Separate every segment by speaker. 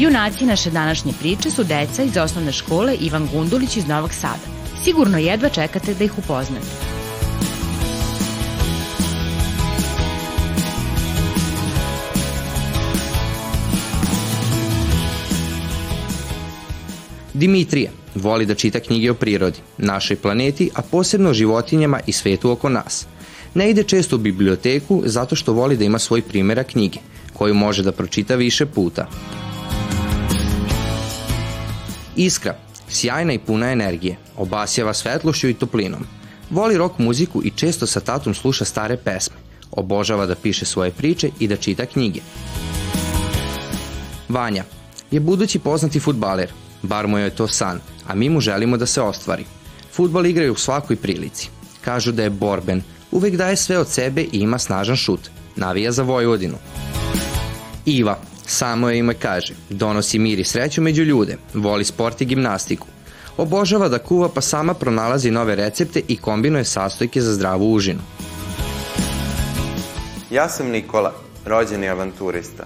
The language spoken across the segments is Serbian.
Speaker 1: Junaci naše današnje priče su deca iz osnovne škole Ivan Gundulić iz Novog Sada. Sigurno jedva čekate da ih upoznate.
Speaker 2: Dimitrija voli da čita knjige o prirodi, našoj planeti, a posebno o životinjama i svetu oko nas. Ne ide često u biblioteku zato što voli da ima svoj primjera knjige, koju može da pročita više puta. Iskra, sjajna i puna energije, obasjava svetlošću i toplinom. Voli rock muziku i često sa tatom sluša stare pesme. Obožava da piše svoje priče i da čita knjige. Vanja je budući poznati futbaler, bar mu je to san, a mi mu želimo da se ostvari. Futbal igraju u svakoj prilici. Kažu da je borben, uvek daje sve od sebe i ima snažan šut. Navija za Vojvodinu. Iva, samo je ime kaže, donosi mir i sreću među ljude, voli sport i gimnastiku. Obožava da kuva pa sama pronalazi nove recepte i kombinuje sastojke za zdravu užinu.
Speaker 3: Ja sam Nikola, rođeni avanturista.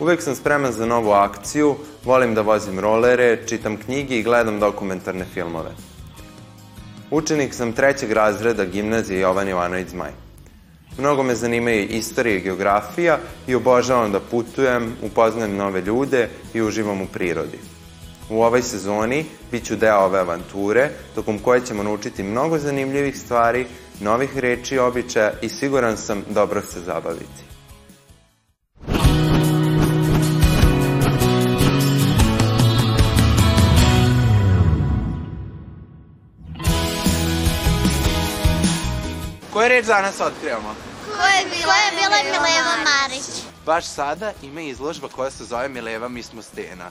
Speaker 3: Uvek sam spreman za novu akciju, volim da vozim rolere, čitam knjige i gledam dokumentarne filmove. Učenik sam trećeg razreda gimnazije Jovan Jovanović Zmaj. Mnogo me zanimaju istorija i geografija i obožavam da putujem, upoznajem nove ljude i uživam u prirodi. U ovoj sezoni bit ću deo ove avanture, tokom koje ćemo naučiti mnogo zanimljivih stvari, novih reči i običaja i siguran sam dobro se zabaviti.
Speaker 4: Reč danas otkrivamo?
Speaker 5: Ko je bila, je bila Mileva Marić?
Speaker 4: Baš sada ima izložba koja se zove Mileva mi smo stena.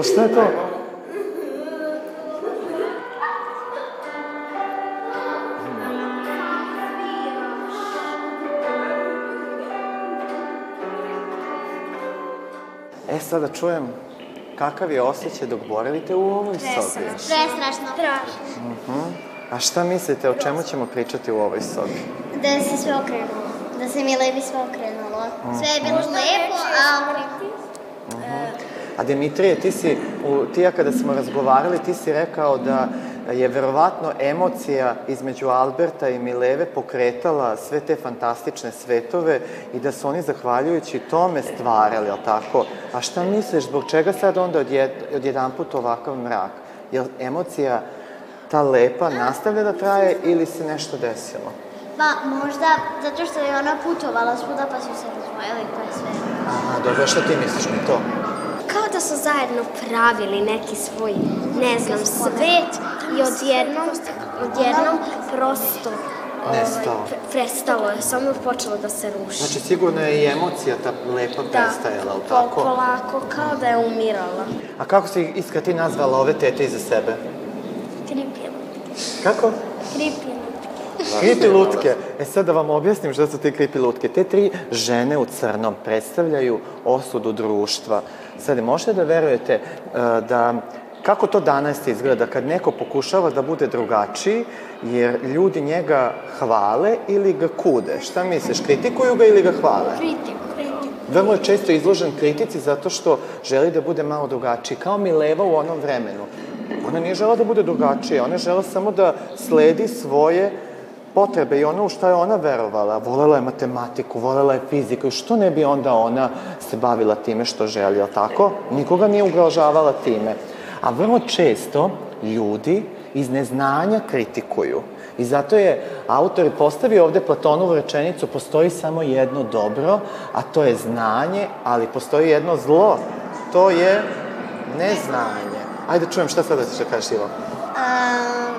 Speaker 6: Pa šta je to? E, sada čujem kakav je osjećaj dok boravite u ovoj sobi.
Speaker 5: Prestrašno. Strašno.
Speaker 6: A šta mislite, o čemu ćemo pričati u ovoj sobi?
Speaker 5: Da se sve okrenulo. Da se Milevi sve okrenulo. Sve je bilo lepo, a...
Speaker 6: A Dimitrije, ti si, u, ti ja kada smo razgovarali, ti si rekao da je verovatno emocija između Alberta i Mileve pokretala sve te fantastične svetove i da su oni zahvaljujući tome stvarali, ali tako? A šta misliš, zbog čega sad onda odjed, odjedan put ovakav mrak? Je emocija ta lepa nastavlja da traje ili se nešto desilo?
Speaker 5: Pa možda zato što je ona putovala svuda pa su se razvojili pa je sve.
Speaker 6: Aha, dobro, šta ti misliš na to?
Speaker 7: Kao da su zajedno pravili neki svoj, ne znam, svet i odjednom, odjednom prosto pre- prestalo je, samo je počelo da se ruši.
Speaker 6: Znači, sigurno je i emocija ta lepa prestajala, ali tako?
Speaker 7: polako, kao da je umirala.
Speaker 6: A kako si, Iskra, ti nazvala ove tete iza sebe?
Speaker 7: Kripilo.
Speaker 6: Kako?
Speaker 7: Kripilo.
Speaker 6: Kripi lutke. E sad da vam objasnim šta su te kripi lutke. Te tri žene u crnom predstavljaju osudu društva. Sad, možete da verujete uh, da kako to danas izgleda kad neko pokušava da bude drugačiji, jer ljudi njega hvale ili ga kude? Šta misliš, kritikuju ga ili ga hvale?
Speaker 7: Kritiku.
Speaker 6: Vrlo je često izložen kritici zato što želi da bude malo drugačiji, kao Mileva u onom vremenu. Ona nije žela da bude drugačija, ona je žela samo da sledi svoje potrebe i ono u šta je ona verovala. Volela je matematiku, volela je fiziku i što ne bi onda ona se bavila time što želi, ali tako? Nikoga nije ugrožavala time. A vrlo često ljudi iz neznanja kritikuju. I zato je autor i postavio ovde Platonovu rečenicu postoji samo jedno dobro, a to je znanje, ali postoji jedno zlo, to je neznanje. Ajde čujem šta sada ćeš da kažeš Ivo.
Speaker 5: Um,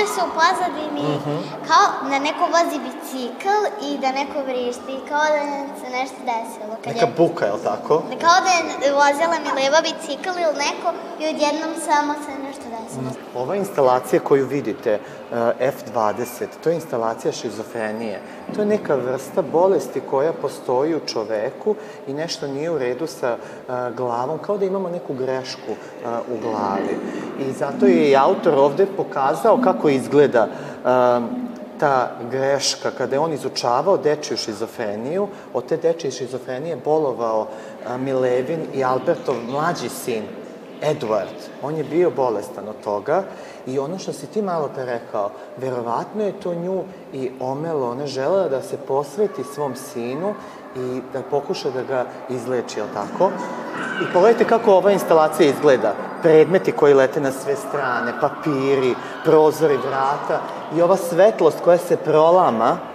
Speaker 5: čuje se u pozadini
Speaker 6: Mhm.
Speaker 5: kao da neko vozi bicikl i da neko vrišti, kao da se nešto desilo. Kad
Speaker 6: Neka
Speaker 5: je,
Speaker 6: buka, je li tako?
Speaker 5: kao da je vozila Mileva bicikl ili neko i odjednom samo se.
Speaker 6: Ova instalacija koju vidite, eh, F20, to je instalacija šizofrenije. To je neka vrsta bolesti koja postoji u čoveku i nešto nije u redu sa eh, glavom, kao da imamo neku grešku eh, u glavi. I zato je i autor ovde pokazao kako izgleda ta greška, kada je on izučavao dečiju šizofreniju, od te dečije šizofrenije bolovao Milevin i Albertov mlađi sin, Edward. On je bio bolestan od toga i ono što si ti malo pre rekao, verovatno je to nju i omelo. Ona želela da se posveti svom sinu i da pokuša da ga izleči, jel tako? I pogledajte kako ova instalacija izgleda. Predmeti koji lete na sve strane, papiri, prozori, vrata i ova svetlost koja se prolama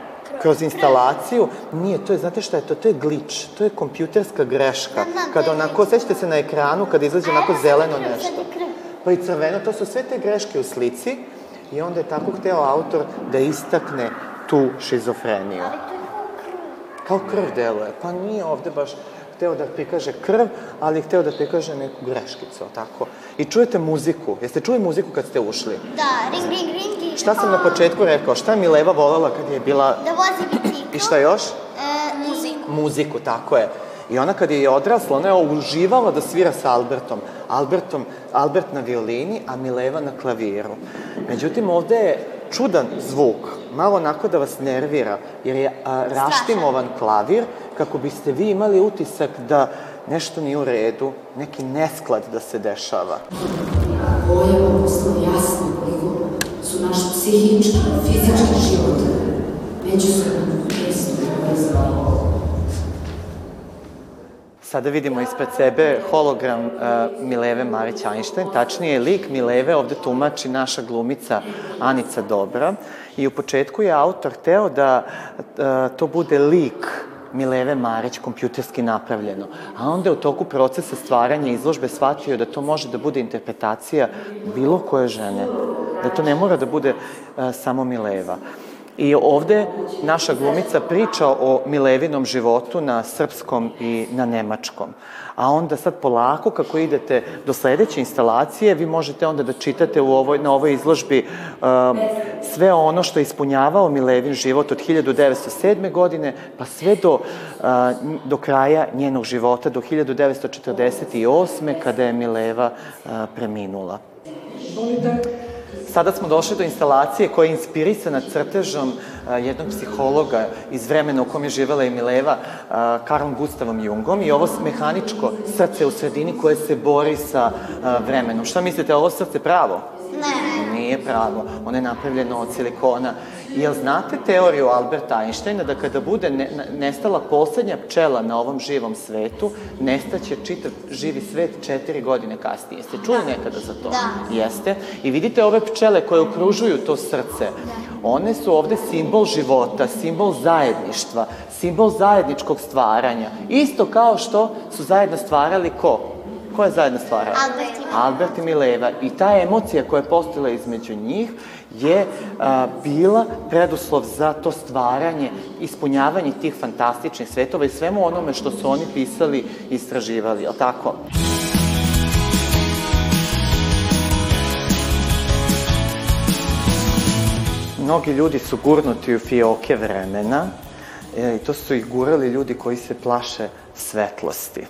Speaker 6: kroz instalaciju, nije, to je, znate šta je to? To je glič, to je kompjuterska greška.
Speaker 5: Znam, znam, to
Speaker 6: Kada
Speaker 5: je
Speaker 6: onako, sećate se na ekranu, kada izađe onako zeleno nešto. Pa i crveno, to su sve te greške u slici i onda je tako hteo autor da istakne tu šizofreniju.
Speaker 5: Ali to je kao krv.
Speaker 6: Kao krv deluje. Pa nije ovde baš hteo da prikaže krv, ali hteo da prikaže neku greškicu, tako? I čujete muziku. Jeste čuli muziku kad ste ušli?
Speaker 5: Da, ring, ring, ring.
Speaker 6: Šta sam na početku rekao? Šta je Mileva volela kad je bila...
Speaker 5: Da vozi bicikl.
Speaker 6: I šta još?
Speaker 5: E, muziku.
Speaker 6: Muziku, tako je. I ona kad je odrasla, ona je uživala da svira sa Albertom. Albertom, Albert na violini, a Mileva na klaviru. Međutim, ovde je čudan zvuk, malo onako da vas nervira, jer je a, raštimovan klavir, kako biste vi imali utisak da nešto nije u redu, neki nesklad da se dešava.
Speaker 8: Ovo je postalo jasno koliko su naš psihički fizički život međusobno povezani.
Speaker 6: Sada vidimo ispred sebe hologram uh, Mileve Marić Einstein, tačnije lik Mileve ovde tumači naša glumica Anica Dobra i u početku je autor hteo da uh, to bude lik Mileve Marić kompjuterski napravljeno. A onda je u toku procesa stvaranja izložbe shvatio da to može da bude interpretacija bilo koje žene. Da to ne mora da bude uh, samo Mileva. I ovde naša glumica priča o Milevinom životu na srpskom i na nemačkom. A onda sad polako, kako idete do sledeće instalacije, vi možete onda da čitate u ovoj, na ovoj izložbi um, sve ono što je ispunjavao Milevin život od 1907. godine, pa sve do, uh, do kraja njenog života, do 1948. kada je Mileva uh, preminula. Sada smo došli do instalacije koja je inspirisana crtežom a, jednog psihologa iz vremena u kom je živela i Mileva, a, Karlom Gustavom Jungom i ovo mehaničko srce u sredini koje se bori sa a, vremenom. Šta mislite, ovo srce pravo?
Speaker 5: Ne.
Speaker 6: Nije pravo, ono je napravljeno od silikona. Jel znate teoriju Alberta Einsteina da kada bude ne, nestala poslednja pčela na ovom živom svetu, nestaće čitav živi svet četiri godine kasnije. Ste čuli nekada za to?
Speaker 5: Da.
Speaker 6: Jeste. I vidite ove pčele koje okružuju to srce. One su ovde simbol života, simbol zajedništva, simbol zajedničkog stvaranja. Isto kao što su zajedno stvarali ko? Ko je zajedno stvarao?
Speaker 5: Albert i Mileva.
Speaker 6: Albert i Mileva. I ta emocija koja je postojala između njih je a, bila preduslov za to stvaranje, ispunjavanje tih fantastičnih svetova i svemu onome što su oni pisali i istraživali, je li tako? Mnogi ljudi su gurnuti u fioke vremena e, i to su ih gurali ljudi koji se plaše svetlosti.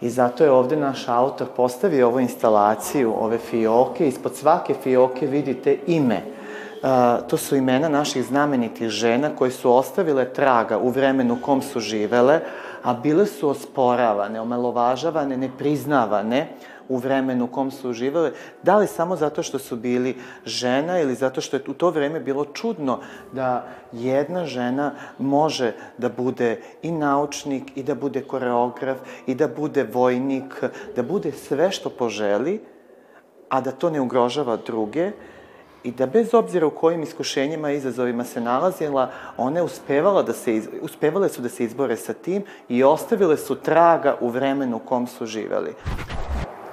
Speaker 6: I zato je ovde naš autor postavio ovu instalaciju, ove fioke. Ispod svake fioke vidite ime. Uh, to su imena naših znamenitih žena koje su ostavile traga u vremenu u kom su živele, a bile su osporavane, omalovažavane, nepriznavane u vremenu u kom su živele, da li samo zato što su bili žena ili zato što je u to vreme bilo čudno da jedna žena može da bude i naučnik, i da bude koreograf, i da bude vojnik, da bude sve što poželi, a da to ne ugrožava druge, i da bez obzira u kojim iskušenjima i izazovima se nalazila, one uspevala da se, uspevale su da se izbore sa tim i ostavile su traga u vremenu u kom su živeli.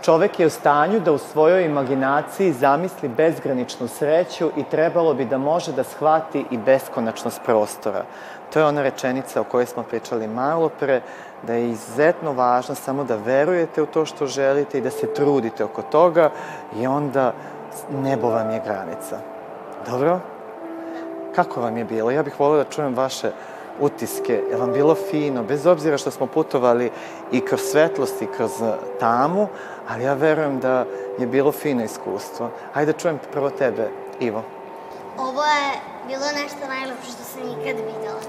Speaker 6: Čovek je u stanju da u svojoj imaginaciji zamisli bezgraničnu sreću i trebalo bi da može da shvati i beskonačnost prostora. To je ona rečenica o kojoj smo pričali malo pre, da je izuzetno važno samo da verujete u to što želite i da se trudite oko toga i onda nebo vam je granica. Dobro? Kako vam je bilo? Ja bih volio da čujem vaše utiske. Je vam bilo fino, bez obzira što smo putovali i kroz svetlost i kroz tamu, ali ja verujem da je bilo fino iskustvo. Hajde da čujem prvo tebe, Ivo.
Speaker 5: Ovo je bilo nešto najlepše što sam ikad videla.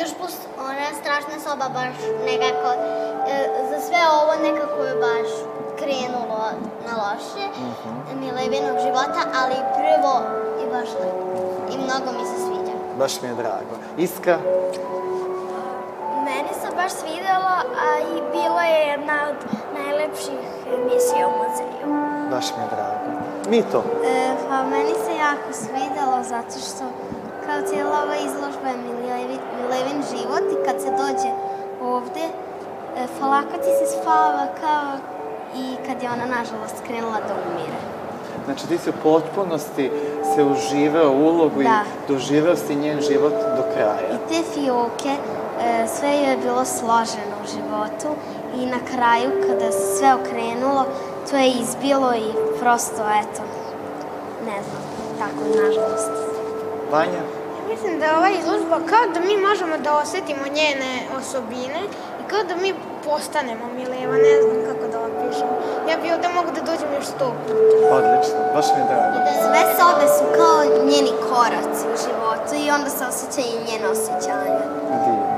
Speaker 5: Još plus ona strašna soba baš nekako, e, za sve ovo nekako je baš krenulo na loše, uh -huh. Milevinog života, ali prvo i baš lepo. I mnogo mi se sviđa.
Speaker 6: Baš mi je drago. Iska?
Speaker 7: Meni se baš svidela, a i bila je jedna od najlepših emisija u muzeju.
Speaker 6: Baš mi je drago. Mito?
Speaker 9: E, pa meni se jako svidelo zato što kao cijela ova izložba je Milevin, Milevin život i kad se dođe ovde, e, falaka ti se spava kao i kad je ona nažalost krenula da umire.
Speaker 6: Znači ti si u potpunosti se uživao u ulogu da. i doživao si njen život do kraja.
Speaker 9: I te fioke, e, sve joj je bilo složeno u životu i na kraju kada se sve okrenulo, to je izbilo i prosto, eto, ne znam, tako, nažalost.
Speaker 6: Vanja?
Speaker 10: Mislim da je ova izložba kao da mi možemo da osetimo njene osobine i kao da mi postanemo Mileva, ne znam kako da opišem. Ja bi ovde mogu da dođem još sto puta.
Speaker 6: Odlično, baš mi je drago.
Speaker 5: Sve sobe su kao njeni koraci u životu i onda se osjeća i njeno osjećanje.
Speaker 6: Divno.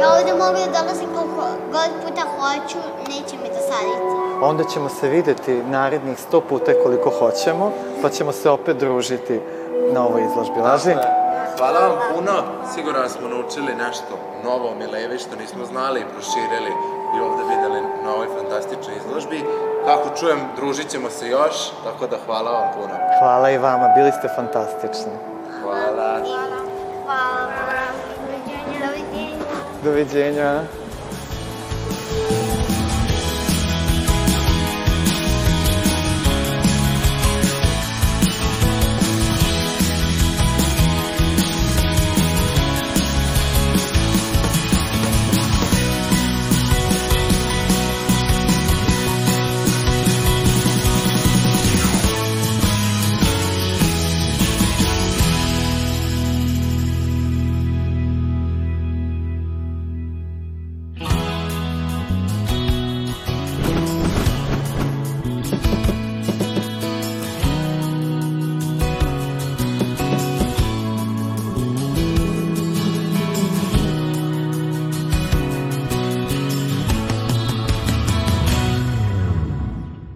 Speaker 5: Ja ovde mogu da dolazim koliko god puta hoću, neće mi dosaditi.
Speaker 6: Onda ćemo se videti narednih sto puta koliko hoćemo, pa ćemo se opet družiti na ovoj izložbi. Laži?
Speaker 4: Hvala vam puno. Sigurno smo naučili nešto novo o Milevi što nismo znali i proširili i ovde videli na ovoj fantastičnoj izložbi. Kako čujem, družit ćemo se još, tako da hvala vam puno.
Speaker 6: Hvala i vama, bili ste fantastični.
Speaker 4: Hvala.
Speaker 5: Hvala. Hvala. Doviđenja. Doviđenja.
Speaker 6: Doviđenja.